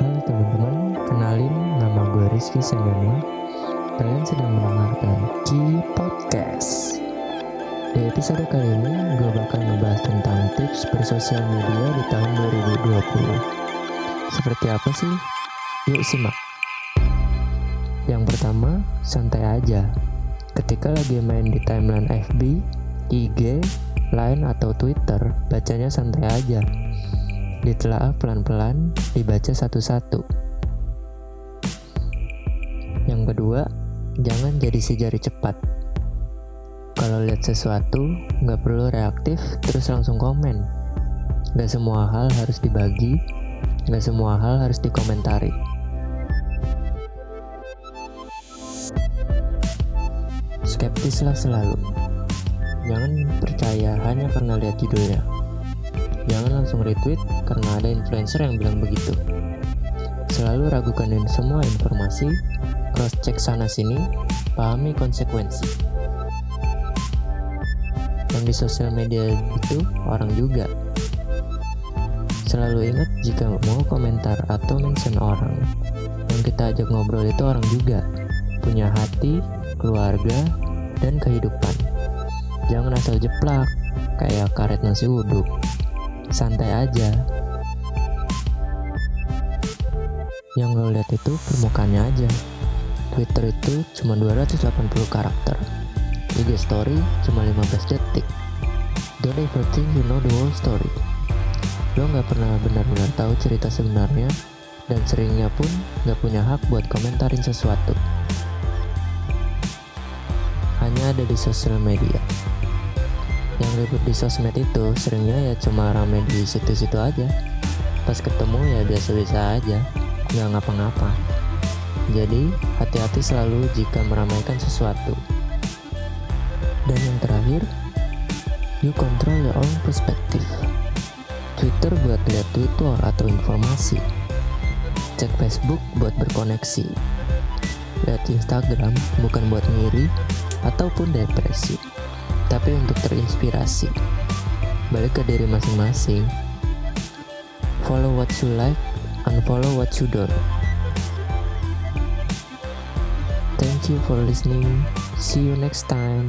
Halo teman-teman, kenalin nama gue Rizky Sendana. Kalian sedang mendengarkan Ki Podcast. Di episode kali ini, gue bakal ngebahas tentang tips bersosial media di tahun 2020. Seperti apa sih? Yuk simak. Yang pertama, santai aja. Ketika lagi main di timeline FB, IG, Line atau Twitter, bacanya santai aja ditelaah pelan-pelan, dibaca satu-satu. Yang kedua, jangan jadi si jari cepat. Kalau lihat sesuatu, nggak perlu reaktif terus langsung komen. Nggak semua hal harus dibagi, nggak semua hal harus dikomentari. Skeptislah selalu. Jangan percaya hanya karena lihat judulnya Jangan langsung retweet karena ada influencer yang bilang begitu. Selalu ragukan dan semua informasi, cross check sana sini, pahami konsekuensi. Yang di sosial media itu orang juga. Selalu ingat jika mau komentar atau mention orang, yang kita ajak ngobrol itu orang juga, punya hati, keluarga, dan kehidupan. Jangan asal jeplak, kayak karet nasi uduk santai aja. Yang lo lihat itu permukaannya aja. Twitter itu cuma 280 karakter. IG story cuma 15 detik. Don't ever think you know the whole story. Lo nggak pernah benar-benar tahu cerita sebenarnya dan seringnya pun nggak punya hak buat komentarin sesuatu. Hanya ada di sosial media yang ribut di sosmed itu seringnya ya cuma rame di situ-situ aja. Pas ketemu ya biasa-biasa aja nggak ngapa-ngapa. Jadi hati-hati selalu jika meramaikan sesuatu. Dan yang terakhir you control your own perspective. Twitter buat lihat Twitter atau informasi. Cek Facebook buat berkoneksi. Lihat Instagram bukan buat ngiri ataupun depresi tapi untuk terinspirasi. Balik ke diri masing-masing. Follow what you like, unfollow what you don't. Thank you for listening. See you next time.